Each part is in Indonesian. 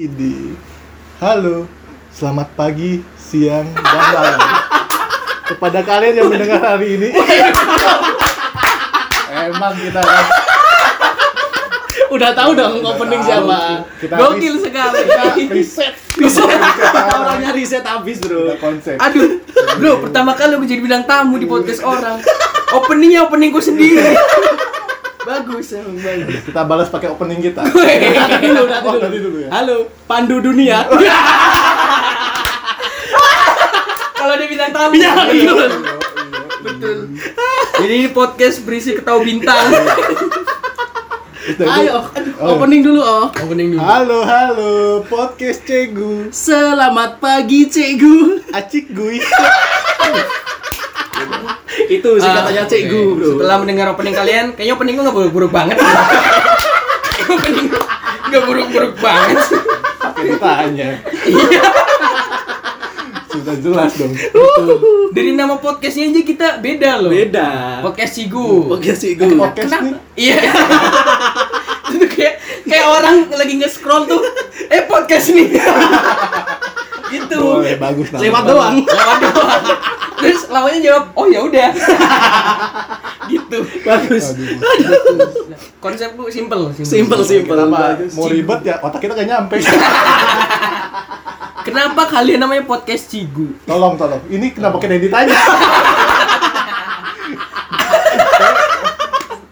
Idi. Halo, selamat pagi, siang, dan malam. Kepada kalian yang mendengar hari ini. Emang kita kan Udah tahu dong opening siapa. Kita Gokil sekali. kita riset. Bisa. Kita Orangnya riset habis, Bro. Konsep. Aduh, bro, pertama kali aku jadi bintang tamu di podcast orang. Openingnya openingku sendiri. Bagus, emang bagus. Kita balas pakai opening kita. Nanti dulu, nanti Oh, dulu. nanti dulu ya. Halo, Pandu Dunia. Kalau dia bintang tamu. Iya, betul. Betul. Jadi ini podcast berisi ketawa bintang. Ayo, Oh. opening dulu, oh. Opening dulu. Halo, halo, podcast Cegu. Selamat pagi, Cegu. Acik gui. Itu singkatannya Ah, Cegu, oke. Bro. Setelah mendengar opening kalian, kayaknya openingku nggak buruk-buruk banget. opening nggak buruk-buruk banget. Pakai ditanya. Iya. Sudah jelas dong. Dari nama podcastnya aja kita beda loh. Beda. Podcast Cigu. Oke, Cegu. Podcast nih. Iya. Itu kayak kayak orang lagi nge-scroll tuh, eh podcast nih. gitu. Boleh, bagus. Lewat doang. Lewat doang. Terus lawannya jawab, "Oh ya udah." gitu. Bagus. Aduh. Konsepku simple, Simple, simple. Bagus. mau ribet ya, otak kita gak nyampe. Kenapa kalian namanya podcast Cigu? Tolong, tolong. Ini kenapa kita yang ditanya?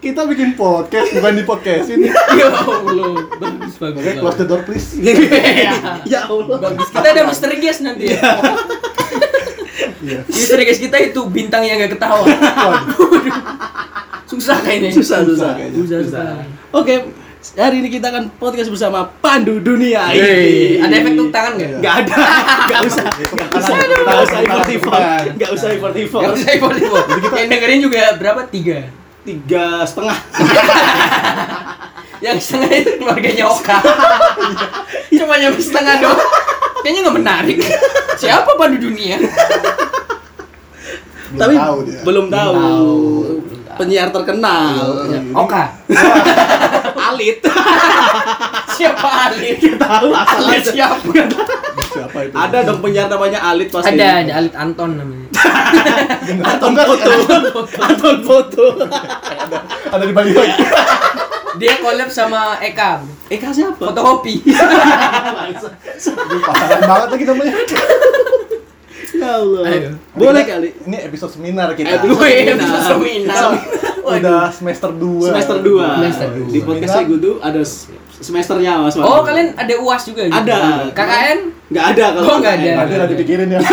kita bikin podcast, bukan di podcast ini. Ya Allah, bagus bagus. Close the door please. Ya Allah. Bagus. Kita ada misteri guest nanti ya. Iya. Misteri guest kita itu bintang yang gak ketawa. Susah kayaknya. Susah, susah. kayaknya. Susah, Susah. susah. Oke, hari ini kita akan podcast bersama Pandu Dunia. Yeay. Ada efek tepuk tangan nggak? Nggak ada, nggak usah, nggak usah, nggak usah tangan, import import, tangan. nggak usah import import. Gak usah impor-impor. Yang dengerin juga berapa? Tiga. Tiga setengah. Yang setengah itu keluarganya Oka. Cuma nyampe setengah doang. Kayaknya nggak menarik. Siapa pada dunia? Belum Tapi tahu dia. belum tahu. tahu. Penyiar terkenal. Oka. Alit. Siapa Ali? tahu asalnya Alit siapa? Siapa itu? Ada dong penyiar namanya Alit pasti. Ada, ada Alit Anton namanya. Anton foto. Anton foto. Ada, ada di Bali lagi. Dia collab sama Eka. Eka siapa? Fotokopi. Pasaran banget lagi namanya. Ya Allah. Ayo. Boleh Kita- kali. Ini episode seminar kita. Episode seminar. episode seminar. Udah semester 2. Semester 2. Semester dua. Di podcast saya tuh ada semesternya Mas. Oh, kalian ada UAS juga gitu? Ada. KKN? Nggak ada kalau Oh, nggak ada. Nanti nanti pikirin ya.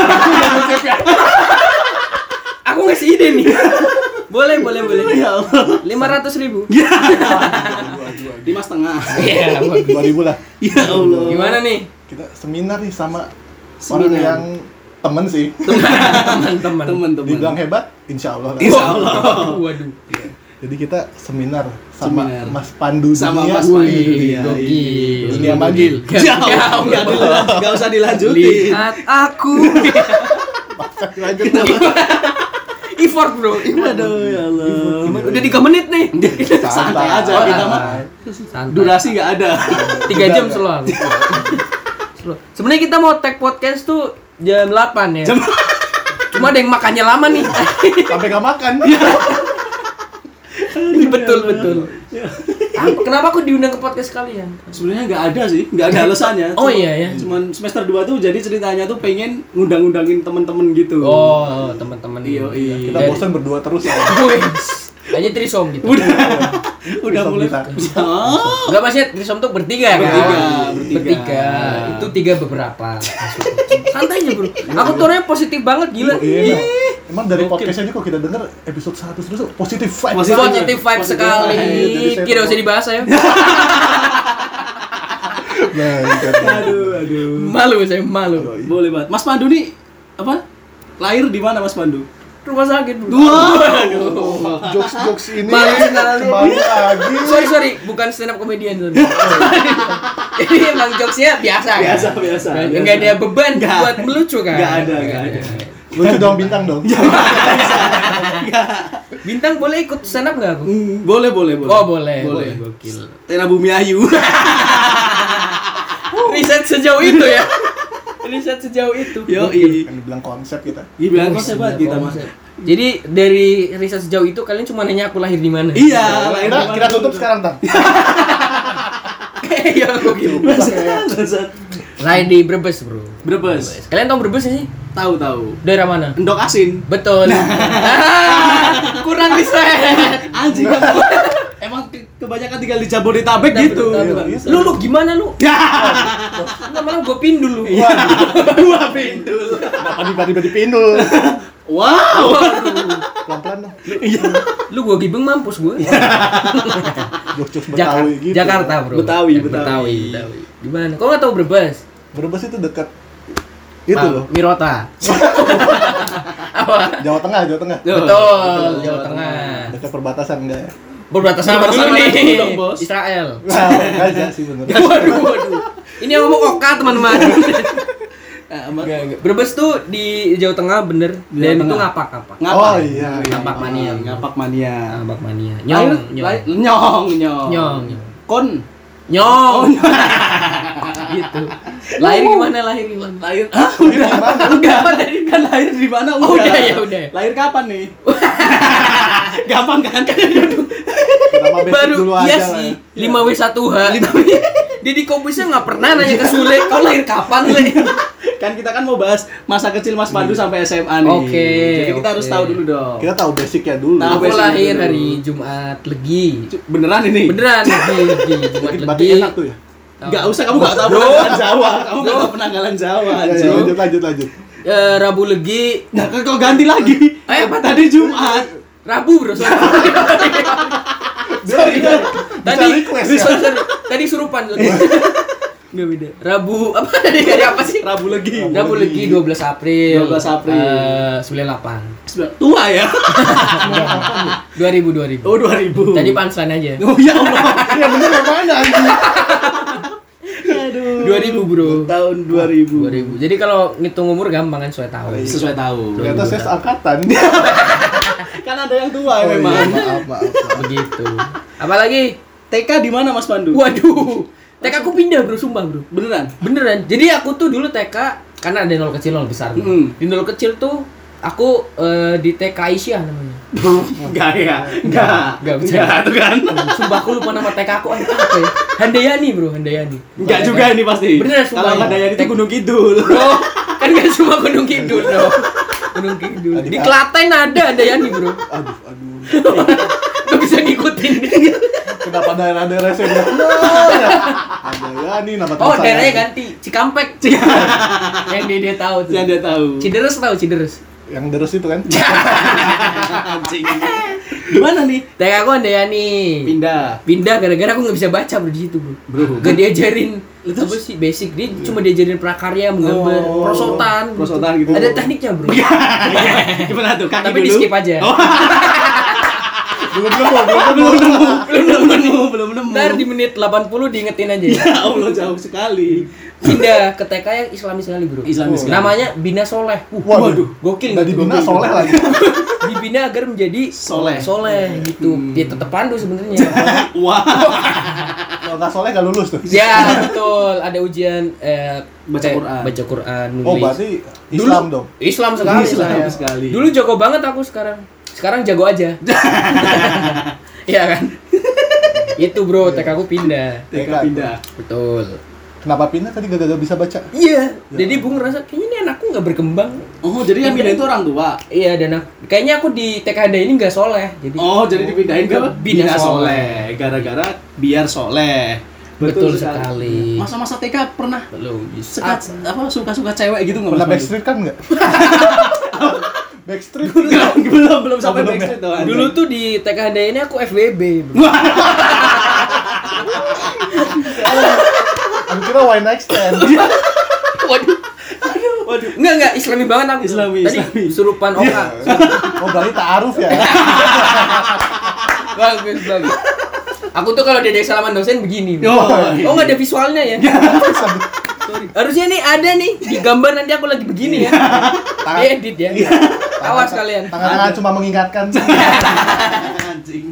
Aku ngasih ide nih. boleh, boleh, boleh. Ya Allah. Lima ratus ribu. Lima setengah. Iya. bagus. 2000 lah. Ya Allah. Gimana nih, Kita seminar nih sama orang Seminar. yang temen sih. teman-teman? Teman-teman. Dibilang hebat, insya Allah. lah. Insya Allah. Waduh. Jadi kita seminar sama Seminar. Mas Pandu Sama Dunia. Mas Pandu Dunia. gokil. Dunia magil. Jauh. Nggak nggak usah dilanjutin. Lihat aku. Lanjut. Effort bro. Aduh ya Allah. Udah 3 menit nih. Santai aja Oh, kita mah. Santai. Durasi nggak ada. 3 jam selalu. Sebenarnya kita mau tag podcast tuh jam 8 ya. Jam- Cuma ada yang makannya lama nih. Sampai gak makan. betul betul. Apa- Kenapa aku diundang ke podcast kalian? Sebenarnya nggak ada sih, nggak ada alasannya. Oh iya ya. Cuman semester 2 tuh jadi ceritanya tuh pengen ngundang-undangin temen-temen gitu. Oh, teman-teman. Iya, iya. Kita bosan berdua terus ya. Hanya trisom gitu. Udah. Udah mulai. kita. Oh. Enggak maksudnya trisom tuh bertiga kan? Bertiga, bertiga. Bertiga. Itu tiga beberapa. Santai aja, Bro. Aku tuh orangnya positif banget gila. Iya, emang. Emang dari Gokil. podcast aja kok kita denger episode 1 terus positif vibe. Positif. Positif vibe Positif sekali. vibe. Jadi saya Tidak usah dibahas ya. Nah. Aduh, aduh. Malu saya malu. Boleh banget. Mas Pandu nih apa? Lahir di mana Mas Pandu? Rumah sakit, Bro. Oh, jokes-jokes ini Malu sekali. kembali lagi. Sorry sorry, bukan stand up comedian sorry. Jadi emang jokesnya biasa kan? Biasa, biasa, Enggak ada beban Nggak. buat melucu kan? Nggak ada, nggak ada. Lucu dong bintang dong. Bintang boleh ikut stand up nggak aku? Hmm, boleh, boleh, boleh. Oh boleh, boleh. boleh, gokil. Tena Bumi Ayu. Riset sejauh itu ya. Riset sejauh itu. Yo, iya. Kan dibilang konsep kita. Gimana konsep banget kita mah. Jadi dari riset sejauh itu kalian cuma nanya aku lahir di mana? Iya, lahir Kita, di mana kita dulu tutup sekarang, Tang. Iya. Bangsat, bangsat. Lahir di Brebes, Bro. Brebes. Kalian tahu Brebes sih? Tahu tahu. Daerah mana? Endok asin. Betul. Kurang riset. Anjing kebanyakan tinggal di Jabodetabek gitu. Jabodetabek. Lu lu gimana lu? Enggak malah gua pin dulu. Dua pintu. Kenapa tiba-tiba dipindul? Wow. Pelan-pelan dong. Lu gua gibeng mampus gua. Jokes-jokes Jakarta, Betawi gitu. Jakarta, Bro. Betawi, Betawi, Betawi. Betawi. Gimana? Kok nggak tahu Brebes? Brebes itu dekat itu loh. Mirota. Apa? Jawa Tengah, Jawa Tengah. Yo. Betul, Jawa Tengah. Dekat perbatasan enggak ya? Berbatasan Berbatasan dulu nih? dong, Bos? Israel. Nah, enggak sih bener. Waduh, waduh. Ini yang ngomong Oka, teman-teman. Ah, enggak. Brebes tuh di Jawa Tengah bener Jawa dan itu Tengah. ngapak-ngapak. Ngapa? Oh, iya. Ngapak mania. Ngapak mania. Ngapak mania. Nyong, nyong, nyong. Nyong, nyong. Kon. Nyong. gitu. Lahir gimana? Lahir gimana? Lahir. Hah? Enggak. Kan lahir di mana? Oh, udah ya, udah. Lahir kapan nih? Gampang kan? Kenapa basic Baru dulu iya aja lah sih. ya? 5W1H. Jadi Kobusnya nggak pernah nanya ke Sule, kau lahir kapan, Le? kan kita kan mau bahas masa kecil Mas Pandu sampai SMA nih. Oke, Jadi kita harus oke. tahu dulu dong. Kita tahu basicnya dulu. Tahu Aku basic lahir dulu. hari Jumat Legi. Beneran ini? Beneran Legi, Legi. Jumat Legi. enak tuh ya. Enggak usah kamu enggak tahu penanggalan Jawa. Kamu enggak tahu penanggalan Jawa, Ya, ya, anjing. lanjut lanjut lanjut. Eh, Rabu Legi. Nah, kok ganti lagi? Eh, apa tadi Jumat? Rabu, Bro. Sorry. Tadi request ya. Tadi surupan. sorry. Nggak beda. Rabu apa tadi hari apa sih? Rabu lagi. Rabu Legi 12 April. 12 April. Eh, 98. Tua ya? 2000 2000. Oh, 2000. Tadi punchline aja. Oh ya Allah. Iya bener yang mana anjing? Aduh. 2000, Bro. Tahun 2000. 2000. Jadi kalau ngitung umur gampang kan sesuai tahun. Sesuai tahu. Ternyata saya seangkatan. Kan ada yang tua Oh, iya, memang. maaf, maaf, maaf. Begitu. Apalagi TK di mana Mas Pandu? waduh. TK aku pindah, Bro, sumpah, Bro. Beneran? Beneran. Jadi aku tuh dulu TK karena ada nol kecil nol besar. Mm. Di nol kecil tuh aku eh, di TK Aisyah namanya. Enggak ya. Enggak. Enggak, bisa. Enggak tuh kan. Sumpah aku lupa nama TK aku apa ya? Handayani, Bro, Handayani. Enggak juga ini pasti. Beneran, sumpah. Kalau enggak daya itu Gunung Kidul. Bro, kan gak cuma Gunung Kidul, Bro. Gunung Kidul. Di Klaten ada Handayani, Bro. Aduh, aduh. Gak bisa ngikutin. Kenapa daerah-daerah saya bilang? Ada ya nih nama Oh, teman daerahnya saya. ganti. Cikampek. Yang dia, dia tahu tuh. Yang dia tahu. Cideres tahu Cideres. Yang deres itu kan? Anjing. Gimana nih? TK aku Handayani. Pindah. Pindah gara-gara aku nggak bisa baca bro di situ bro. Bro. Gak diajarin Terus? apa sih basic dia cuma diajarin prakarya menggambar Oh, prosotan prosotan gitu. ada tekniknya bro Gimana tuh? Kaki tapi di dulu. skip aja nemu, belum nemu. Belum nemu, belum nemu, belum nemu. ntar di menit 80 diingetin aja Ya Allah jauh sekali. pindah ke TK yang islami sekali bro Islamis sekali. namanya Bina Soleh uh, Waduh, gokil Nggak dibina soleh lagi. dibina agar menjadi Soleh. soleh gitu Hmm. dia tetap pandu sebenarnya Wah. Kalau nggak soleh nggak lulus tuh. ya betul ada ujian eh, Baca kayak Quran. baca Quran nulis Oh, berarti Islam Dulu- dong. Islam sekali Islam sekali. Dulu jago banget aku sekarang. Sekarang jago aja. Iya kan? Itu bro, TK aku pindah. TK pindah. Betul. Kenapa pindah tadi gak, gak bisa baca? Iya. Jadi Bung ngerasa kayaknya ini anakku nggak berkembang. Oh, jadi yang pindah itu orang tua. Iya dan aku, kayaknya aku di TKD ini nggak soleh. Jadi Oh, jadi dipindahin ke Bina Bina Soleh. Gara-gara biar soleh. Betul sekali. Masa-masa TK pernah belum suka bisa. apa suka-suka cewek gitu nggak? Pernah backstreet kan nggak? backstreet? belum belum belum sampai belum ya? backstreet tuh. anjing. Dulu tuh di TKD ini aku FWB. Aku kira why next stand. Waduh. Waduh. Enggak enggak Islami banget aku. Islami, Tadi Islami. surupan Oka. Oh berarti ta'aruf ya? bagus bagus. Aku tuh kalau diajak salaman dosen begini. Oh, Oh nggak ada visualnya ya? Sorry. Harusnya nih ada nih di gambar nanti aku lagi begini ya. Tangan- Edit ya. Awas kalian. Tangan-tangan cuma mengingatkan. Anjing.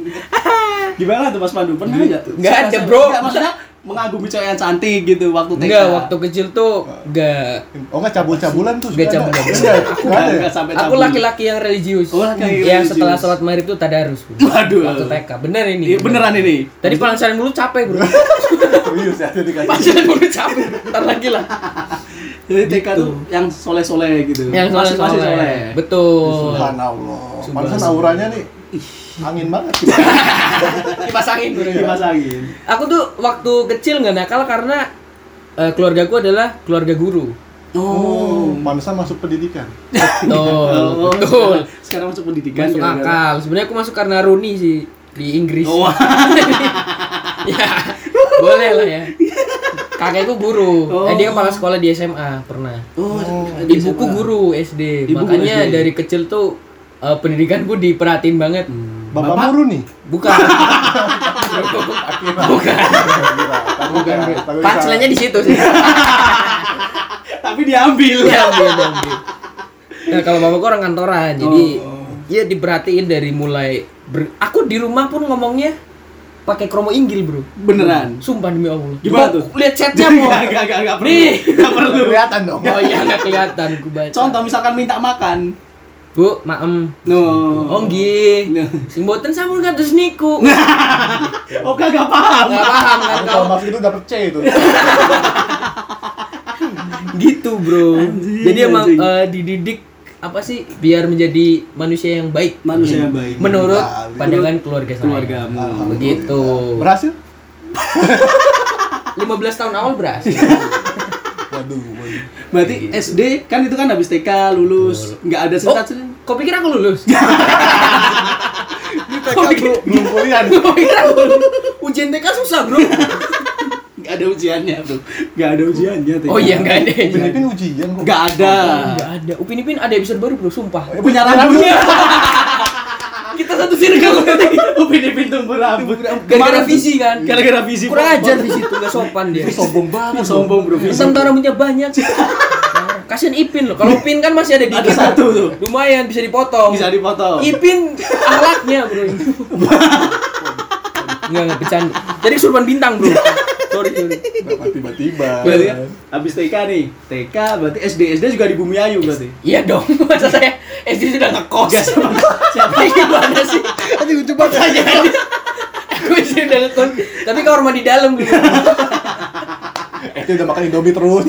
Gimana tuh Mas Pandu? Pernah enggak? Nggak ada, bro. Enggak, maksudnya mengagumi cewek yang cantik gitu waktu TK. Enggak, waktu kecil tuh enggak. Oh nggak cabul-cabulan tuh? Nggak suka ada? cabul-cabulan. Nggak, Aku- nggak ada ya? Nggak sampai Aku cabul. laki-laki yang religius. Oh, laki-laki Yang religius. setelah sholat maghrib tuh tadarus. Bro. Waduh. Waktu TK. Bener ini. Iya, beneran ini. Tadi pelangsaran dulu capek, Bro. Serius ya, jadi kayak Pelangsaran dulu capek. Ntar lagi lah. Jadi TK Gitu. tuh yang soleh-soleh gitu. Yang masih masih soleh. soleh. Betul. Subhanallah. Subhanallah. Pantesan auranya nih angin banget. Kipas angin, Bro. Kipas angin. Aku tuh waktu kecil nggak nakal karena eh, keluargaku adalah keluarga guru. Oh, pantesan masuk pendidikan. Betul. Oh, Betul. Sekarang masuk pendidikan Masuk gara-gara- akal. Sebenarnya aku masuk karena Rooney sih di Inggris. Oh, ya, boleh lah ya. Kakekku guru. Oh. Eh, dia kepala sekolah di SMA pernah. oh, Ibuku SMA. guru SD. Ibu Makanya guru SD. dari kecil tuh eh, pendidikanku diperhatiin banget. Bapak Muru nih. Bukan. Bukan. Bukan. Punchline-nya di situ sih. Tapi diambil. Iya, ambil, ambil. Nah, kalau bapakku orang kantoran, jadi Oh. ya diperhatiin dari mulai ber- aku di rumah pun ngomongnya pakai kromo inggil, Bro. Beneran. Sumpah demi Allah. Gimana tuh? Lihat chatnya mau. Enggak, enggak, enggak, enggak perlu. Nih. Enggak perlu. Kelihatan dong. Oh iya nggak kelihatan gue baca. Contoh misalkan minta makan. Bu, maem. No. Oh nggih. Nah. Sing boten sampun kados niku. Oh, kagak paham. Enggak paham kan Kalau kau. maksud itu dapet C itu. Gitu, Bro. Anjing, Jadi emang anjing. eh, dididik apa sih biar menjadi manusia yang baik. Manusia yang baik. Menurut Menurut pandangan keluarga saya. keluargamu. Begitu. Berhasil? 15 tahun awal berhasil. Waduh, waduh. Berarti SD kan itu kan habis TK lulus, enggak ada Oh, cerita-cerita. kau pikir aku lulus? TK belum belum kuliah. Kau pikir aku lulus? Ujian TK susah, Bro. Enggak ada ujiannya tuh. Enggak ada ujiannya TK. Oh iya, enggak ada. Filipin ujian kok. Enggak ada. Enggak ada. Upin Ipin ada episode baru, Bro, sumpah. Punya rambutnya. Satu circle Upin Ipin tumbuh rambut. Gara-gara visi kan. Gara-gara visi. Kurang ajar di situ, enggak sopan dia. Sombong banget. Sombong bro. visi. Mentang rambutnya banyak. Kasian Ipin loh. Kalau Upin kan masih ada Ada dikit. satu tuh. Lumayan bisa dipotong. Bisa dipotong. Ipin akhlaknya, Bro. Enggak, enggak bercanda. Jadi surban bintang, Bro. Sorry, sorry. Kenapa tiba-tiba? Berarti habis TK nih. TK berarti SD SD juga di Bumi Ayu berarti. Iya dong, masa saya SD sudah ngekos. Enggak sama siapa Gimana sih? Aduh, coba Tanya Aku SD udah ngekos. Tapi kamar mandi dalam gitu. Eh, dia udah makan Indomie terus.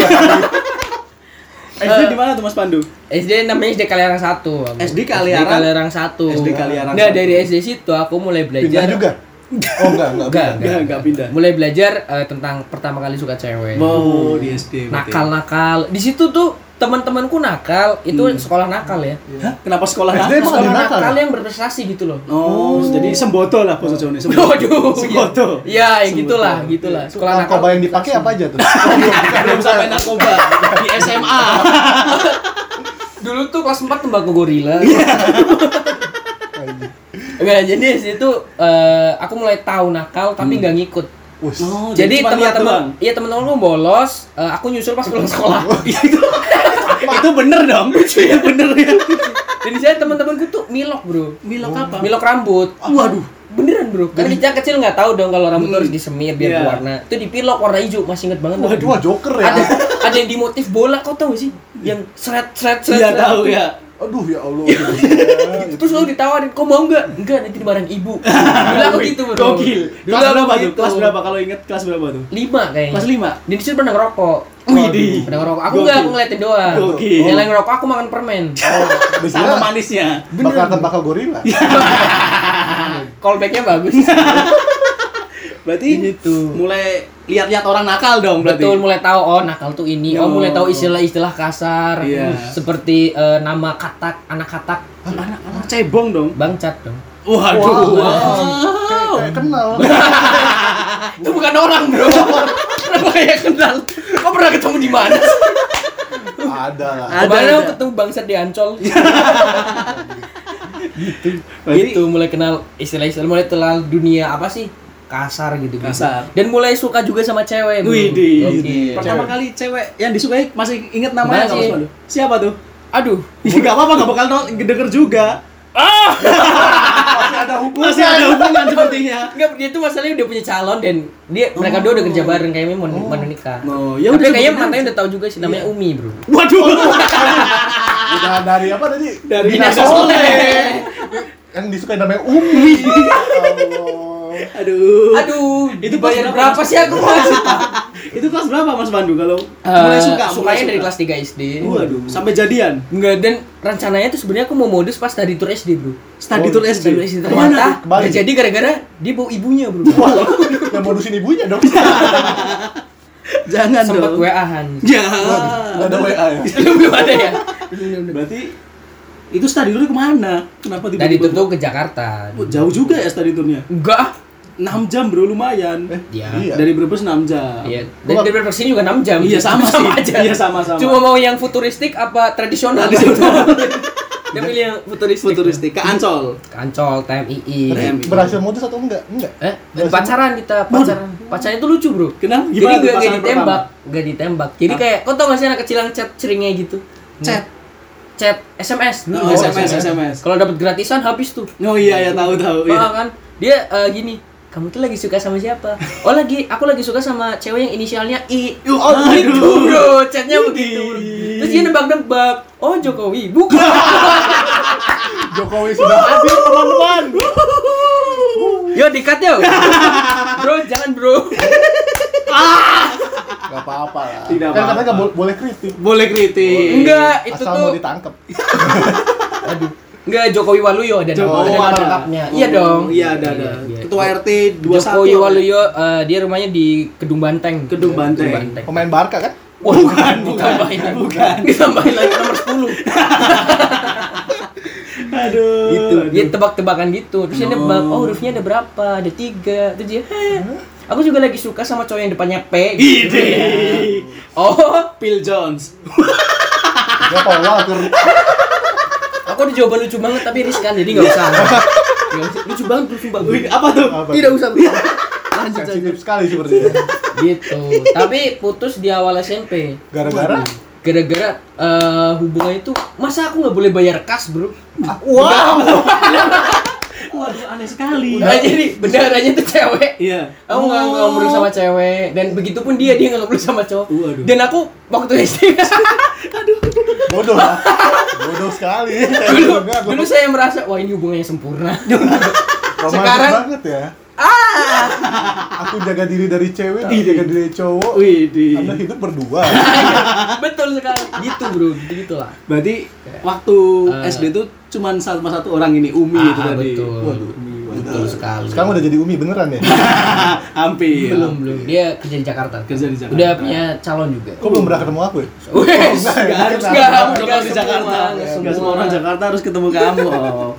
SD di mana tuh Mas Pandu? SD namanya SD Kaliarang 1. SD Kaliarang? SD Kaliarang 1. SD Kaliarang Nah, 1. dari SD situ aku mulai Pindah belajar juga. Oh, enggak, enggak. Enggak, pindah. Enggak, enggak pindah. mulai belajar eh, tentang pertama kali suka cewek. Oh, di SD. Nakal-nakal. Di situ tuh teman-temanku nakal, itu sekolah nakal ya. Hah? Kenapa sekolah nakal? Sekolah nakal nakal ya? yang berprestasi gitu loh. Oh, jadi semboto lah bos Joni. Waduh, semboto. Iya, ya Semboto. gitulah, gitulah. Sekolah nakal. Narkoba yang dipakai apa aja tuh? Belum sampai narkoba di SMA. Dulu tuh kelas 4 tembakau gorila. Enggak, jadi di situ eh, aku mulai tahu nakal tapi nggak ngikut. Wus. Oh, Jadi teman-teman, iya teman-temanku bolos, eh, aku nyusul pas pulang sekolah. Iya, itu itu bener dong. Itu bener ya. Dan di sana teman-temanku tuh milok, Bro. Milok apa? Milok rambut. Waduh. Beneran, Bro. Kan kita kecil nggak tahu dong kalau rambut tuh harus disemir biar Iya. berwarna. Itu dipilok warna hijau, masih inget banget. Waduh, wah, joker ya. Ada ada yang di motif bola, kau tahu gak sih? Yang seret seret seret. Iya seret tahu gitu. ya. Aduh, ya Allah. Terus selalu ditawarin, kau mau nggak? Enggak, nanti dimarahin ibu. Dulu aku gitu, bro. Gokil. Kelas berapa tuh? gitu. Kelas berapa kalau inget kelas berapa tuh? Lima kayaknya. Kelas lima. Di situ pernah ngerokok. Widih. Pernah ngerokok. Aku enggak, aku ngeliatin doang. Gokil. Yang lain ngerokok, aku makan permen. Sama manisnya. Bakar tembakau gorila. Callbacknya bagus. Berarti Gitu. mulai lihat-lihat orang nakal dong berarti. Betul, mulai tahu oh nakal tuh ini. Oh, Oh. mulai tahu istilah-istilah kasar. Iya. Seperti eh, nama katak, anak katak, Anak-anak cebong dong. bangcat dong. Waduh. Kayak kayak kenal. Itu bukan orang, Bro. Kenapa kayak kenal? Kok pernah ketemu di mana? Ada lah. Ada, Kemarin aku ketemu bangsat di Ancol. Berarti gitu mulai kenal istilah-istilah mulai kenal dunia apa sih kasar gitu Kasar. dan mulai suka juga sama cewek. Widih. Gokil. Pertama Cewek. kali cewek yang disukai masih inget namanya nggak Masih. Mas Pandu? Siapa tuh? aduh Ya nggak apa-apa nggak bakal denger juga. Masih ada hubungan. Masih ada hubungan sepertinya. Enggak, dia tuh masalahnya udah punya calon dan dia mereka dua udah kerja bareng kayaknya mau mau nikah. Oh, ya Tapi udah kayaknya matanya udah tahu juga sih namanya Umi, Bro. Waduh. Udah dari apa tadi? Dari Bina Soleh. Yang disukai namanya Umi. Allah. Aduh. Aduh, Itu itu bayar berapa sih aku masih Itu kelas berapa Mas Pandu kalau mulai Eh, suka? mulai sukanya dari suka? kelas 3 SD. Waduh, sampai jadian. Enggak, dan rencananya tuh sebenarnya aku mau modus pas tadi tour SD, Bro. Study Oh, tour SD. Study tour SD ternyata jadi gara-gara dia bawa ibunya, Bro. Yang modusin ibunya dong. Jangan Sempat dong. WA-an. Ya. Nggak ada WA ya. Belum ada ya. Berarti itu study tour ke mana? Kenapa tiba-tiba? Tadi tuh ke Jakarta. Oh, jauh juga ya study tournya. Enggak. Ah. 6 jam bro lumayan. Eh, Iya. Iya. Dari Brebes 6 jam. Iya, dan dari Brebes sini juga 6 jam. Iya, sama sih. aja. Iya, sama-sama. Cuma mau yang futuristik apa tradisional? Dia pilih yang futuristik. Futuristik ke Ancol. Kancol, TMII. Tapi TMI. berhasil modus atau enggak? Enggak. Eh, dan pacaran kita, pacaran. Pacarnya itu lucu, Bro. Kenapa? Jadi Gimana tuh gak, gak ditembak, gak ditembak. Jadi Hah? kayak, kau tau gak sih anak kecil yang chat ceringnya gitu? Chat. Chat SMS. Oh, dulu. SMS, SMS. Kalau dapat gratisan habis tuh. Oh iya ya tahu tahu. Iya. kan? Dia eh, gini, kamu tuh lagi suka sama siapa? Oh lagi, aku lagi suka sama cewek yang inisialnya I. Oh aduh. gitu bro, chatnya begitu. bro. Terus dia nebak-nebak, oh Jokowi, bukan. Jokowi sudah hadir teman-teman. Yo dikat yo. bro, jangan bro. Gak apa-apa lah. Tidak Kan katanya apa-apa. nggak bo- boleh kritik. Boleh kritik. Enggak, itu Asal tuh. mau ditangkap. Aduh. Enggak Jokowi Waluyo ada nama, Oh, ada nama ada. lengkapnya. Oh, Iya dong. Iya ada ada. Iya, iya. Ketua RT 21. Jokowi Waluyo eh, dia rumahnya di Kedung Banteng. Kedung Banteng. Pemain Barca kan? Wah, bukan, bukan, bukan. Ditambahin lagi nomor 10. Aduh. gitu aduh. dia tebak-tebakan gitu terus dia Oh. nebak oh hurufnya ada berapa ada tiga terus dia "Heh, aku juga lagi suka sama cowok yang depannya P gitu. Ide. oh Phil Jones. Ya Paul Walker. Aku ada jawaban lucu banget tapi riskan jadi nggak usah usah. lucu banget lucu banget Wih, apa tuh? Apa? tidak usah Bro. lanjut Sensitif sekali sepertinya. gitu tapi putus di awal SMP Gara-gara gara-gara eh, hubungan itu masa aku nggak boleh bayar kas bro wow. Waduh, aneh sekali. nah, jadi bendaharanya tuh cewek Iya. Aku nggak nggak ngobrol sama cewek dan begitu pun dia dia nggak ngobrol sama cowok. Waduh. Dan aku waktu SD Bodoh lah. Bodoh sekali. dulu dulu saya merasa wah ini hubungannya sempurna. sekarang- banget ya. ah, Aku jaga diri dari cewek, dia jaga diri dari cowok. Wih, di. Anda hidup berdua. betul sekali. Gitu bro, gitu gitulah. Berarti waktu Eh. SD itu cuman sama satu orang ini Umi itu Ah, tadi. betul. Waduh. Betul sekali. Sekarang udah jadi Umi beneran ya? Hampir. belum belum. Dia kerja di Jakarta. Kerja di Jakarta. Udah punya calon juga. Kok belum pernah ketemu aku ya? Wes, Nggak harus Nggak, Kalau di Jakarta. nggak semua. orang Jakarta harus ketemu kamu. Oh.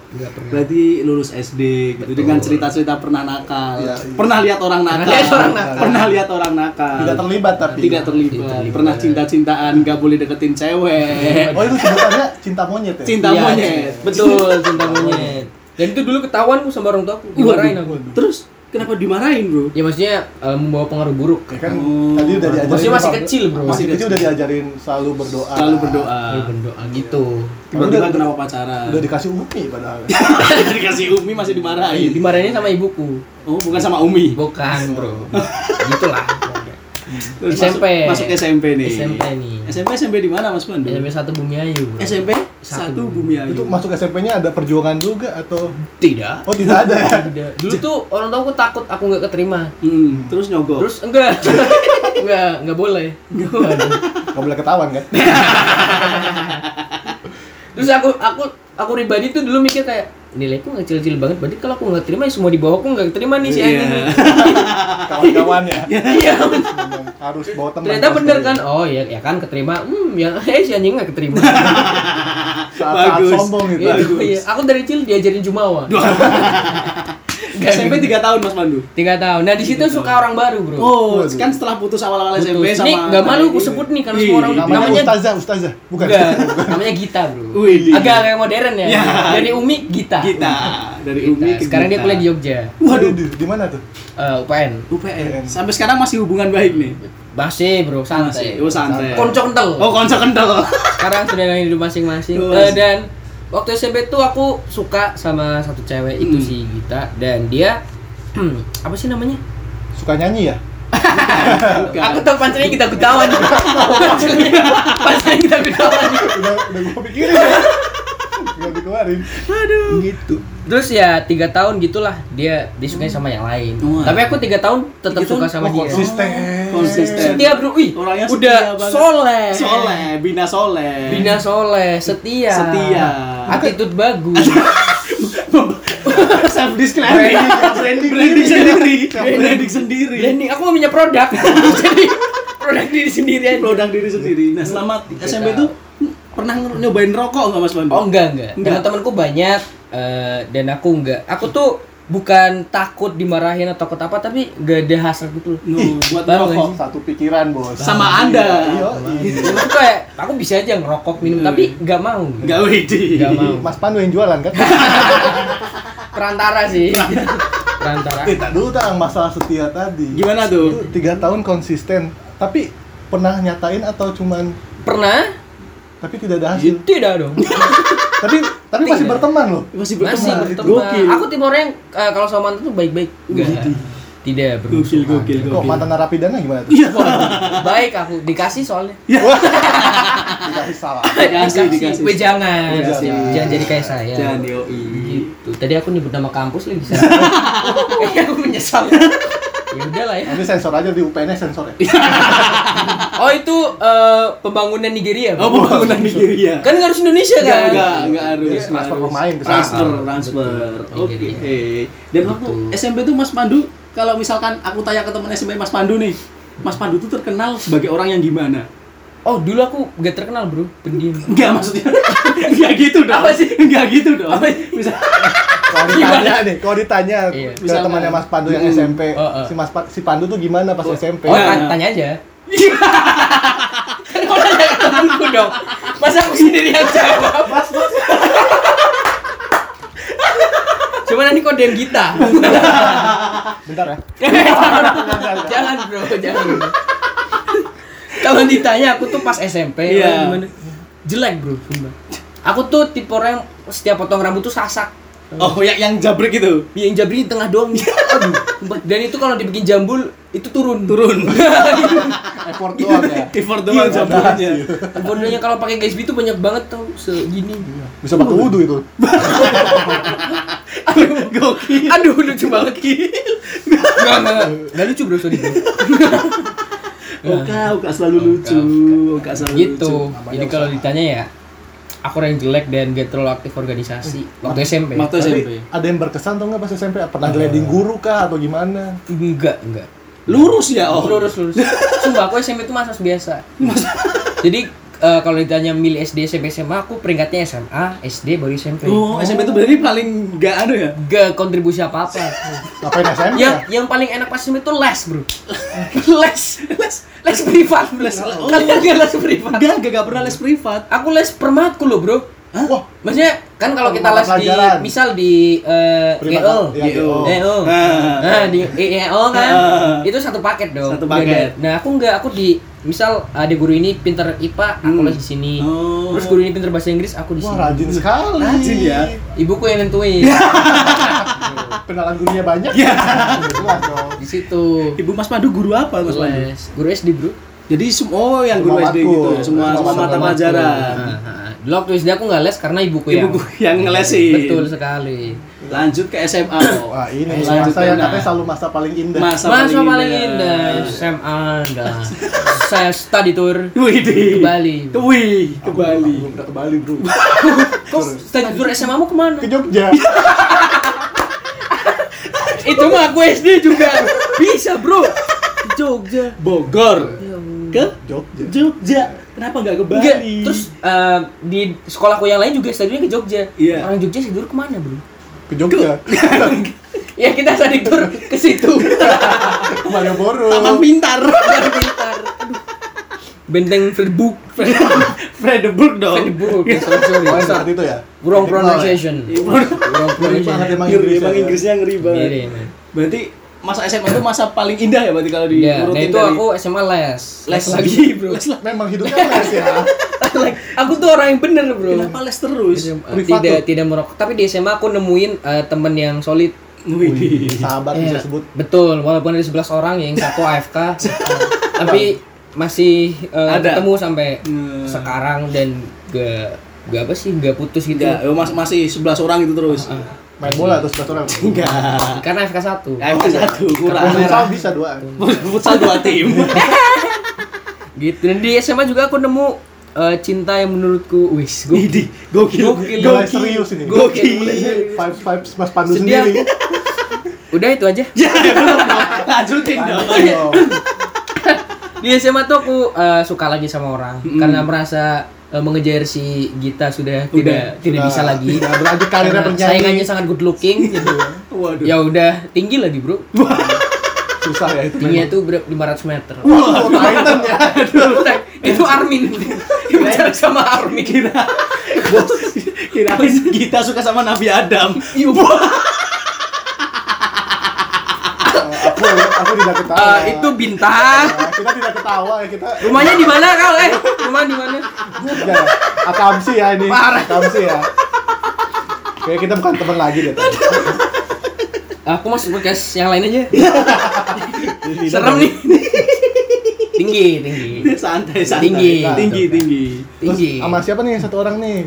Berarti lulus SD gitu dengan cerita-cerita pernah nakal. Iya, iya. Pernah lihat orang nakal. lihat orang nakal. Pernah lihat orang nakal. Tidak terlibat tapi. Tidak terlibat. Pernah cinta-cintaan, nggak boleh deketin cewek. Oh itu sebutannya cinta monyet ya? Cinta Iya, monyet. Betul, cinta monyet. Dan itu dulu ketahuan aku sama orang tua aku, dimarahin aku. Terus kenapa dimarahin, Bro? Ya maksudnya eh, membawa pengaruh buruk. Ya kan Oh. tadi udah diajarin. Maksudnya masih Pak. kecil, bro. Masih kecil udah diajarin selalu berdoa. Selalu berdoa. Lalu berdoa gitu. Tiba-tiba Udah- kenapa pacaran? Udah dikasih Umi padahal. dikasih Umi masih dimarahin. Dimarahinnya sama ibuku. Oh, bukan sama Umi. Bukan, bro. Gitulah. Terus SMP. Masuk, masuk SMP nih. SMP nih. SMP SMP di mana, Mas Pandu? SMP satu Bumi Ayu, bro. SMP Satu. Bumi Ayu. Itu masuk SMP-nya ada perjuangan juga atau Tidak. Oh tidak ada ya? Tidak. Dulu tuh orang tua aku takut aku nggak keterima. Hmm, terus nyogok. Terus enggak. enggak, enggak boleh. Gak boleh ketahuan kan? Terus aku aku aku pribadi tuh dulu mikir kayak nilaiku nggak kecil-kecil banget. Berarti kalau aku nggak terima ya semua di bawahku nggak terima nih si Iya. anjing. nih. Kawan-kawannya. Iya. Harus bawa teman. Ternyata bener kan? Oh ya, ya kan keterima. Hmm, ya eh si anjing nggak keterima. Saat-saat Bagus. sombong gitu. Iya, iya. Aku dari kecil diajarin jumawa. SMP 3 tahun Mas Pandu. Tiga tahun. Nah di situ suka orang baru bro. Oh, Waduh. kan setelah putus awal-awal. SMP sama Ini nggak malu aku sebut nih karena Ih, semua orang Namanya, Namanya- Ustazah, Ustazah. Bukan. Enggak, namanya Gita bro. Wih. Agak agak modern ya. Ya. Dari Umi Gita. Kita dari Gita. Umi ke Sekarang dia Gita. kuliah di Jogja. Waduh, di, di mana tuh? Eh, UPN. UPN. Sampai sekarang masih hubungan baik nih. Masih bro, santai. Masih. Oh, santai. Konco kental. Oh, konco kental. Sekarang sudah ada hidup masing-masing. Masih. dan waktu SMP tuh aku suka sama satu cewek itu Hmm. si Gita dan dia apa sih namanya? Suka nyanyi ya? Bukan. Aku tahu pancelnya kita ketahuan. Pancelnya kita ketahuan. Udah udah gua pikirin Tinggal dikeluarin. Aduh. Gitu. Terus ya tiga tahun gitulah dia disukai sama yang lain. Wah. Tapi aku tiga tahun tetap Tiga suka tahun? sama Oh, dia. konsisten. Konsisten. Setia bro, wih, Orangnya udah setia banget. soleh. Soleh, bina soleh. Bina soleh, setia. Setia. Attitude bagus. self disclaimer. Branding Branding sendiri. sendiri. Branding sendiri. Branding, aku mau punya produk. Jadi produk diri sendiri aja. Produk diri sendiri. Nah, selama SMP itu pernah nyobain rokok nggak Mas Pandu? Oh enggak enggak. Enggak. Teman-temanku banyak eh, dan aku enggak. Aku tuh bukan takut dimarahin atau takut apa tapi gak ada hasrat gitu loh. No, buat Baru rokok. Satu pikiran, Bos. Sama Anda. Iya. Aku kayak aku bisa aja ngerokok minum tapi nggak mau. Enggak wedi. Nggak mau. Mas Pandu yang jualan kan? Perantara sih. Perantara. Eh, tak dulu tang masalah setia tadi. Gimana tuh? Tiga tahun konsisten, tapi pernah nyatain atau cuman Pernah? Tapi tidak ada hasil. Tidak dong. tapi tapi masih Tidak. berteman loh. Masih Masih berteman. berteman. Gokil. Aku tipe orang yang eh, kalau sama mantan tuh baik-baik. Enggak. Tidak Gokil, bermusuhan. gokil, Kok gokil. mantan narapidana gimana tuh? Iya. Baik aku dikasih soalnya. Dikasih salah. Dikasih, dikasih. Weh, jangan. Dikasih. Jangan jadi kayak saya. Jangan yoi. Gitu. Tadi aku nyebut nama kampus lagi. Kayaknya aku menyesal. Ya udah lah ya. Ini sensor aja di UPN sensor ya. Oh itu eh, pembangunan Nigeria. Oh, Bang? pembangunan Nigeria. Kan nggak harus Indonesia Enggak, kan? enggak, enggak harus. Iya, transfer pemain ke sana. Transfer, Ah, transfer. Oke. Dan waktu Betul. SMP tuh Mas Pandu, kalau misalkan aku tanya ke teman SMP Mas Pandu nih, Mas Pandu tuh terkenal sebagai orang yang gimana? Oh dulu aku gak terkenal bro, pendiam. Enggak maksudnya. Enggak gitu dong. Apa sih? Enggak gitu dong. Apa sih? Bisa Kalau ditanya nih, kalau ditanya Iya. ke Misalkan. temannya Mas Pandu yang Hmm. SMP, Oh, oh. si Mas Pa- si Pandu tuh gimana pas SMP? Oh Nah. tan- tanya aja. Kan kau nanya ke temenku dong. Masa aku sendiri yang jawab? Mas, mas. Coba nanti DM kita. Bentar ya. jangan bro, jangan. Kalau ditanya aku tuh pas SMP, gimana? jelek bro, sumpah. Aku tuh tipe orang yang setiap potong rambut tuh sasak. Oh, yang yang jabrek itu. Yang jabri di tengah doang. Aduh. Dan itu kalau dibikin jambul itu turun. Turun. Effort doang ya. Effort doang Iya, jambulnya. Bodohnya kalau pakai GSB itu banyak banget tuh segini. Bisa batu wudhu itu. Gokil. Aduh lucu banget. Enggak, enggak. Enggak lucu bro, sorry bro. Oka, Oka selalu lucu. Oka selalu Gitu. lucu. Jadi kalau ditanya ya, aku orang yang jelek dan gak terlalu aktif organisasi waktu SMP. Waktu Tapi SMP. ada yang berkesan tuh nggak pas SMP? Pernah geleding guru kah atau gimana? Enggak, enggak. Lurus ya, oh. Lurus, lurus. Sumpah aku SMP itu masa biasa. Jadi eh, kalau ditanya milih SD, SMP, SMA, aku peringkatnya SMA, SD, baru SMP. Oh, SMP itu berarti paling enggak ada ya? Gak kontribusi apa-apa. Ngapain SMP? yang ya? yang paling enak pas SMP itu les, bro. les, les, les privat, les. Oh. Kalian gak les privat? Enggak, enggak, enggak pernah les privat. Aku les permatku loh, bro. Wah, Maksudnya kan kalau kita les di misal di eh ya, GO. GO. Ah. Nah, di EO kan Ah. itu satu paket dong. Satu Beda. paket. Nah, aku enggak, aku di misal ada guru ini pinter IPA, aku Hmm. les di sini. Oh. Terus guru ini pinter bahasa Inggris, aku di wah sini. rajin sekali. Rajin ya. Ibuku yang nentuin. Kenalan gurunya banyak. Ya. Dong. di situ. Ibu Mas Pandu guru apa, Mas Pandu? Guru SD, Bro. Jadi sem- oh yang guru Semua SD gitu ya, semua semua Semua mata pelajaran. Waktu SD aku nggak les karena ibuku yang Ibuku yang ngelesin. Betul sekali. Lanjut ke SMA. oh. Wah ini masa yang Nah. katanya selalu masa paling indah. Masa, Masa paling indah SMA dah. Saya study tour Wih, ke Bali. Wih, ke Bali. Belum pernah ke Bali bro. Kok study tour SMA mu ke mana? Ke Jogja. Itu mah aku SD juga bisa bro. Ke Jogja. Bogor. Ke Jogja. Jogja. Kenapa nggak ke Bali? Enggak, terus eh, di sekolahku yang lain juga studinya ke Jogja. Iya. Orang Jogja study tour ke mana bro? Ke Jogja. Ya kita study tour ke situ. Ke Malioboro. Taman Pintar. Biar pintar. Benteng Fredbook. Fredebourg dong. Fredbook. Ya, sorry, sorry. Oh, saat itu ya. Wrong pronunciation. Wrong Ngeri banget pronunciation. emang ya. Inggrisnya ngeri banget. Berarti masa SMA itu masa paling indah ya berarti kalau Ya, nah diurutin itu dari aku SMA les. les lagi, bro. Les lagi. Memang hidupnya les ya. like, aku tuh orang yang bener bro Kenapa les terus? Tidak- Privat tidak tidak merokok tapi di SMA aku nemuin eh, temen yang solid Wih. Sahabat Iya, bisa sebut. betul walaupun ada 11 orang yang satu AFK tapi masih eh, Ada. ketemu sampai Hmm. sekarang dan gak gak apa sih gak putus gitu mas masih 11 orang itu terus. Ah, Main bola terus sebelas orang. Enggak. karena AFK satu AFK satu kurang. Futsal bisa dua. Futsal dua tim. gitu dan di SMA juga aku nemu eh, cinta yang menurutku wis gue Idi, gokil. Gokil. Mulai serius ini. Gokil. Vibes vibes Mas Pandu Sedih sendiri. udah itu aja Ya. Lanjutin dong. Ayo. di SMA tuh aku eh, suka lagi sama orang karena merasa eh, mengejar si Gita sudah tidak tidak Sudah. bisa lagi. Tidak berlanjut karirnya saingannya sangat good looking gitu. Waduh. ya udah tinggi lagi bro. Susah ya itu. tingginya tuh berapa 500 meter. Wah, Titan ya. itu Armin. Bicara sama Armin. Kira kirain kita suka sama Nabi Adam. Iya, aku tidak ketawa. Eh, itu bintang Nah, kita tidak ketawa ya kita. rumahnya di mana kau eh rumah di mana Ya, akamsi ya ini. Parah. Akamsi ya. Kayak kita bukan teman lagi deh. aku masuk podcast yang lain aja Jadi, serem nih tinggi tinggi santai santai. Tinggi. tinggi tinggi. Terus tinggi sama siapa nih satu orang nih?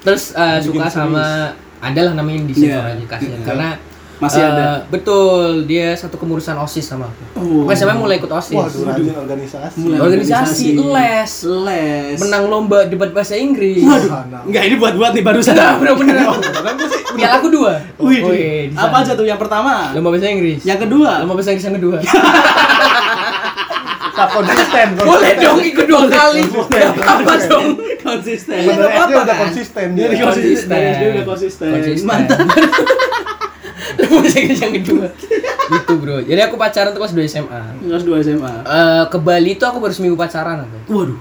terus uh, suka sama adalah namanya di Iya. aja kasihan Iya. karena Masih uh, ada. betul dia satu kemurusan osis sama aku Oh. Pokoknya SMA mulai ikut osis Waduh, rajin organisasi. Mulai organisasi, les. les. menang lomba debat bahasa Inggris Waduh. Enggak ini buat-buat nih barusan. Gua sih. piala aku dua Wih, Wih, di apa aja tuh yang pertama? lomba bahasa Inggris Yang kedua. lomba bahasa Inggris yang kedua Tak konsisten. boleh dong ikut dua kali apa dong konsisten. Bener nggak apa-apa SD udah kan? konsisten Dia dia. konsisten. SD udah konsisten. Konsisten. Mantap. yang kedua gitu bro jadi aku pacaran tuh kelas 2 SMA Kelas 2 SMA. Eh, ke Bali tuh aku baru seminggu pacaran aku. Waduh.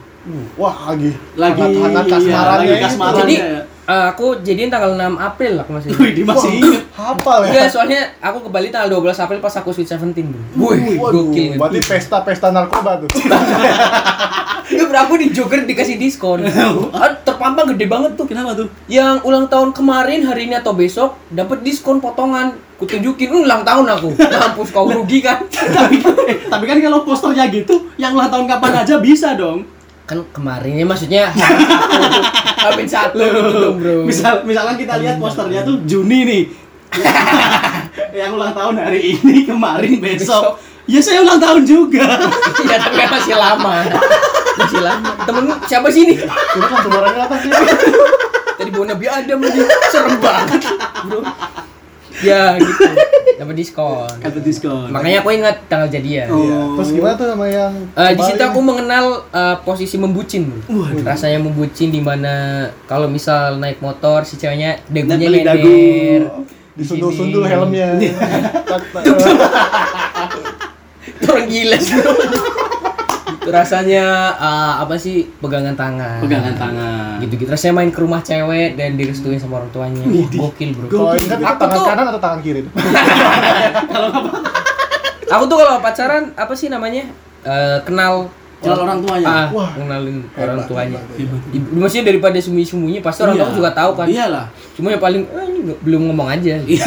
Wah, lagi Lagi hangat-hangat iya, kasmarannya lagi itu. kasmaran. Jadi eh, aku jadiin tanggal 6 April aku masih. Wih, dia masih ingat. Hafal ya. Enggak, soalnya aku ke Bali tanggal 12 April pas aku Sweet Seventeen bro. Wih, gokil. berarti pesta-pesta narkoba tuh. Enggak bro, aku di Joker dikasih diskon. Ah, terpampang gede banget tuh. Kenapa tuh? Yang ulang tahun kemarin hari ini atau besok dapat diskon potongan. Kutunjukin "Hmm, ulang tahun aku. Mampus kau rugi kan? tapi, tapi kan kalau posternya gitu, yang ulang tahun kapan aja bisa dong. Kan kemarin ya maksudnya Hamin satu gitu bro. Misal, misalkan kita lihat posternya tuh Juni nih. yang ulang tahun hari ini, kemarin, besok. Ya saya ulang tahun juga. Iya tapi kan masih lama. Masih lama. Temenmu siapa sih ini? Kan suaranya apa sih? Tadi bawa Nabi Adam lagi serem banget, bro. Ya gitu, dapat diskon. Kata diskon. Makanya aku ingat tanggal jadian. Oh. Iya. Terus gimana tuh sama yang Eh, di situ aku mengenal eh, posisi membucin, bro. Waduh. Rasanya membucin di mana kalau misal naik motor si ceweknya dagunya nyender. disundul-sundul helmnya. Orang gila sih. rasanya eh, apa sih pegangan tangan. Pegangan tangan. Gitu-gitu. Rasanya main ke rumah cewek dan direstuin sama orang tuanya. Wah, gokil, bro. Kalau ingat itu tangan tuh- kanan atau tangan kiri? Aku tuh kalau pacaran apa sih namanya? Eh, kenal Kenal orang tuanya. Ah, Wah. kenalin Hebat, orang tuanya. hebat, Ibu- Maksudnya daripada sembunyi-sembunyi pasti orang Iya. tua juga tahu kan. Iyalah. Cuma yang paling eh, ini belum ngomong aja. Iya.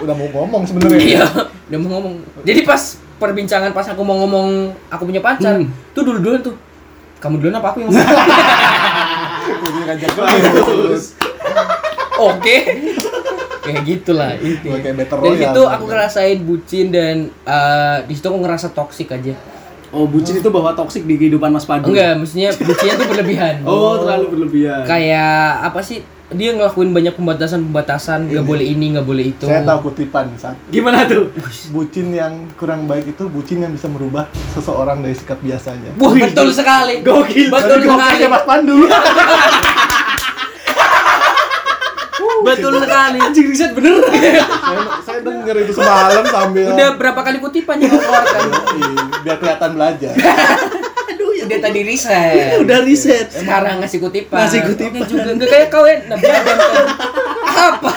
Udah mau ngomong sebenarnya. Iya, udah mau ngomong. Jadi pas perbincangan pas aku mau ngomong aku punya pacar, Hmm. tuh dulu-duluan tuh. Kamu duluan apa aku yang. Oke. Kayak gitulah Dari royale. situ aku ngerasain bucin dan eh, di situ aku ngerasa toksik aja. Oh, bucin itu bahwa toksik di kehidupan Mas Pandu. Enggak, maksudnya bucinnya tuh berlebihan. Oh, terlalu berlebihan. Kayak apa sih? Dia ngelakuin banyak pembatasan-pembatasan, nggak boleh ini, nggak boleh itu. Saya tahu kutipan saat Gimana tuh? bucin yang kurang baik itu bucin yang bisa merubah seseorang dari sikap biasanya. Wah, betul sekali. Gokil. Betul sekali. ya Mas Pandu. Betul sekali. Anjing riset bener. saya, saya denger itu semalam sambil Udah berapa kali kutipan yang keluarkan? Iya, biar kelihatan belajar. Ya. Udah tadi riset. Udah riset. Sekarang ngasih kutipan. Ngasih kutipan. Oke juga enggak kayak kau ya Nabi Adam kan. Apa?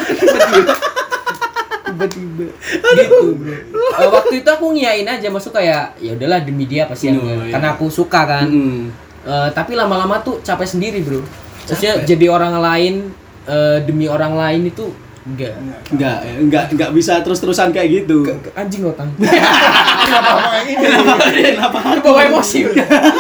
Tiba-tiba. Gitu, Bro. Eh, waktu itu aku ngiyain aja masuk kayak ya udahlah demi dia pasti enggak. iya. Karena aku suka kan. Hmm. Eh, tapi lama-lama tuh capek sendiri bro maksudnya jadi orang lain eh, demi orang lain itu enggak Enggak, enggak enggak bisa terus-terusan kayak gitu. anjing otang Kenapa ngomong yang ini? Kenapa? bawa emosi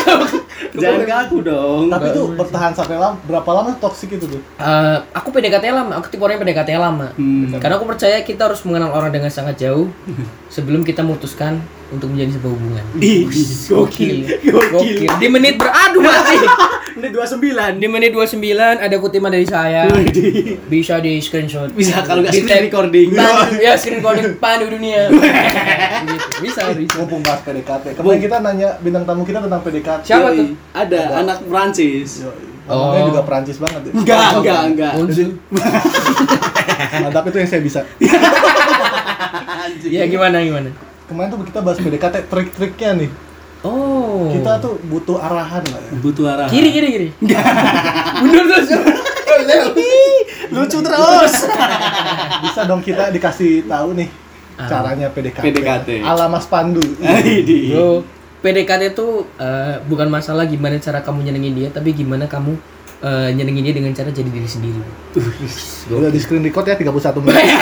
Jangan ke aku dong. Tapi tuh bertahan sampai lama, berapa lama toksik itu tuh? Eh, aku PDKT lama aku tipe orang yang PDKT lama Hmm. karena aku percaya kita harus mengenal orang dengan sangat jauh sebelum kita memutuskan untuk menjadi sebuah hubungan Ih, gokil Gokil. gokil di menit beradu mati Ini 29. di menit 29 ada kutipan dari saya bisa di screenshot Bisa kalau nggak Di screen recording. Pandu, ya screen recording pandu dunia gitu. bisa bisa Mumpung bahas PDKT. Kemarin kita nanya bintang tamu kita tentang PDKT. Siapa Yoi. tuh? Ada anak Prancis. Oh. juga Perancis banget ya. Enggak, enggak, enggak. Unsul. Mantap itu yang saya bisa. Anjing. ya gimana gimana Kemarin tuh kita bahas PDKT trik-triknya nih. oh Kita tuh butuh arahan lah ya. butuh arah. kiri kiri kiri mundur terus Lucu terus. Bisa dong kita dikasih tahu nih Ah. caranya PDKT. PDKT. Ala Mas Pandu. Ini. PDKT itu eh, bukan masalah gimana cara kamu nyenengin dia, tapi gimana kamu eh, nyenengin dia dengan cara jadi diri sendiri. Udah di screen record ya 31 menit.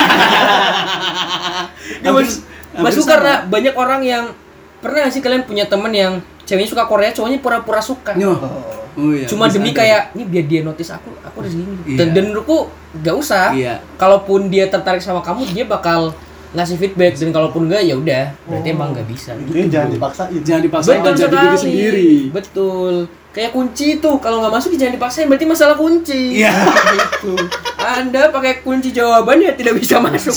Ya, mas, sama. karena banyak orang yang pernah sih kalian punya temen yang ceweknya suka Korea, cowoknya pura-pura suka. Oh. Oh iya. Cuma bisa demi ada. kayak ini biar dia notice aku, aku udah segini. Iya. Dan, dan menurutku nggak usah. Iya. Kalaupun dia tertarik sama kamu, dia bakal ngasih feedback dan kalaupun enggak ya udah, berarti Oh. emang nggak bisa. Intinya jangan dipaksain. jangan dipaksain dan jadi diri sendiri. Betul. Kayak kunci itu kalau nggak masuk ya jangan dipaksain berarti masalah kunci. Iya. Gitu. Anda pakai kunci jawabannya tidak bisa masuk.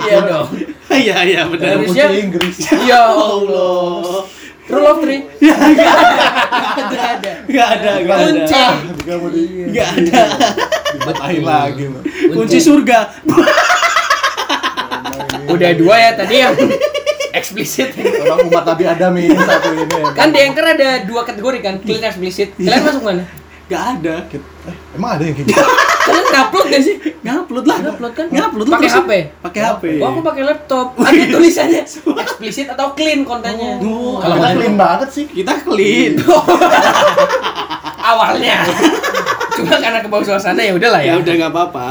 Iya dong. Iya, iya benar. Kunci Inggris. Ya Allah. Rule of three. Ada ada. Enggak ada, enggak ada. Kunci. Mau di Enggak ada. dibatahin lagi. Bang. Kunci surga. Udah dua ya tadi yang eksplisit. Orang umat Nabi Adam ini satu ini. ya. Kan di Anchor ada dua kategori kan, clean eksplisit. Kalian masuk mana? Enggak ada. Eh, emang ada yang kayak gitu? Kalian ngupload gak sih? Ngupload lah. Ngupload kan? Ngupload lah Pakai. HP? Pakai HP. Oh, aku pakai laptop. Ada tulisannya eksplisit atau clean kontennya. Oh, Kalau Kita clean banget sih. Kita clean. awalnya. Cuma karena ke bawah suasana ya udahlah ya. ya udah nggak apa-apa.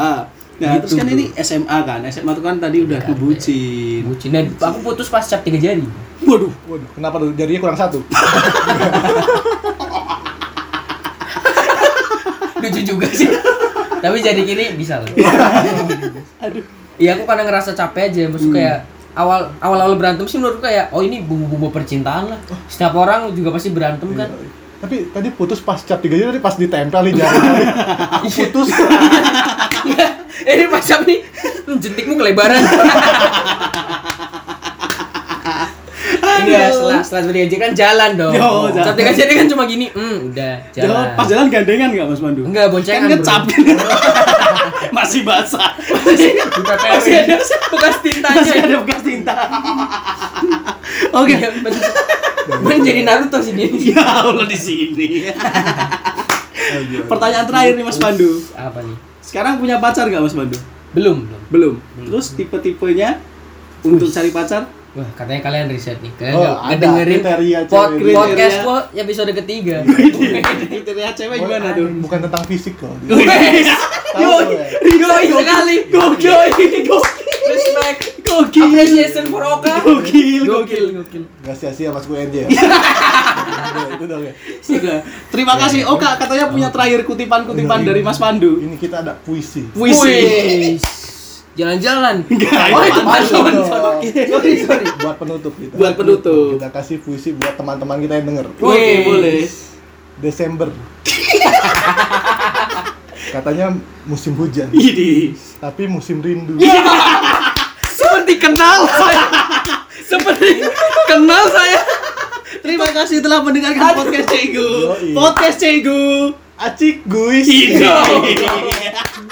Nah, Gitu, terus kan bro. ini SMA kan. SMA tuh kan tadi udah kebucin. Bucin. Dan aku putus pas cap tiga jari. Waduh. Waduh, kenapa tuh jarinya kurang satu? Lucu juga sih. Tapi jadi gini bisa lah. Aduh. Iya aku kadang ngerasa capek aja. Maksud kayak awal awal awal berantem sih menurutku kayak oh ini bumbu-bumbu percintaan lah. Setiap orang juga pasti berantem kan. Tapi tadi putus pas cap tiga jari tadi pas ditempel di jari. Aku putus. eh ini pas cap nih jentikmu kelebaran. Iya, setelah setelah berdiri kan jalan dong. Yo, jalan. Cap tiga jari kan cuma gini, hmm, udah Jalan. jalan. Pas jalan gandengan nggak Mas Pandu? Enggak, boncengan. Kan ngecap. Masih basah. Masih ada bekas tintanya. Masih ada bekas tinta. Oke. Iya, betul. Bener jadi Naruto sih dia. Ya Allah di sini. Pertanyaan terakhir nih Mas Pandu. Apa nih? Sekarang punya pacar nggak Mas Pandu? Belum, belum. Belum. Terus tipe-tipenya untuk cari pacar? Wah, katanya kalian riset nih. Kalian Oh, nggak ada ngedengerin kriteria pod- cewek. podcast Kriteria. gua episode ketiga. Kriteria cewek gimana tuh? Bukan tentang fisik kok. Wes, Tahu yoi, ya. yoi sekali. Gokil. Respect. Gokil. Appreciation for Oka. Gokil, Gokil, gokil. gokil. Gak sia-sia mas gue ya. Udah, Itu dong ya. Sudah. Terima kasih Oka katanya punya terakhir kutipan-kutipan dari Mas Pandu. Ini kita ada puisi. Puisi. Jalan-jalan. Oh, itu pantun. Dong. Sorry, sorry. Buat penutup kita. Buat penutup. Kita kasih puisi buat teman-teman kita yang denger. Oke, boleh. Desember. Katanya musim hujan, tapi musim rindu. Seperti kenal saya. Seperti kenal saya. Terima kasih telah mendengarkan podcast Cegu. Podcast Cegu. Acik guys. Ini.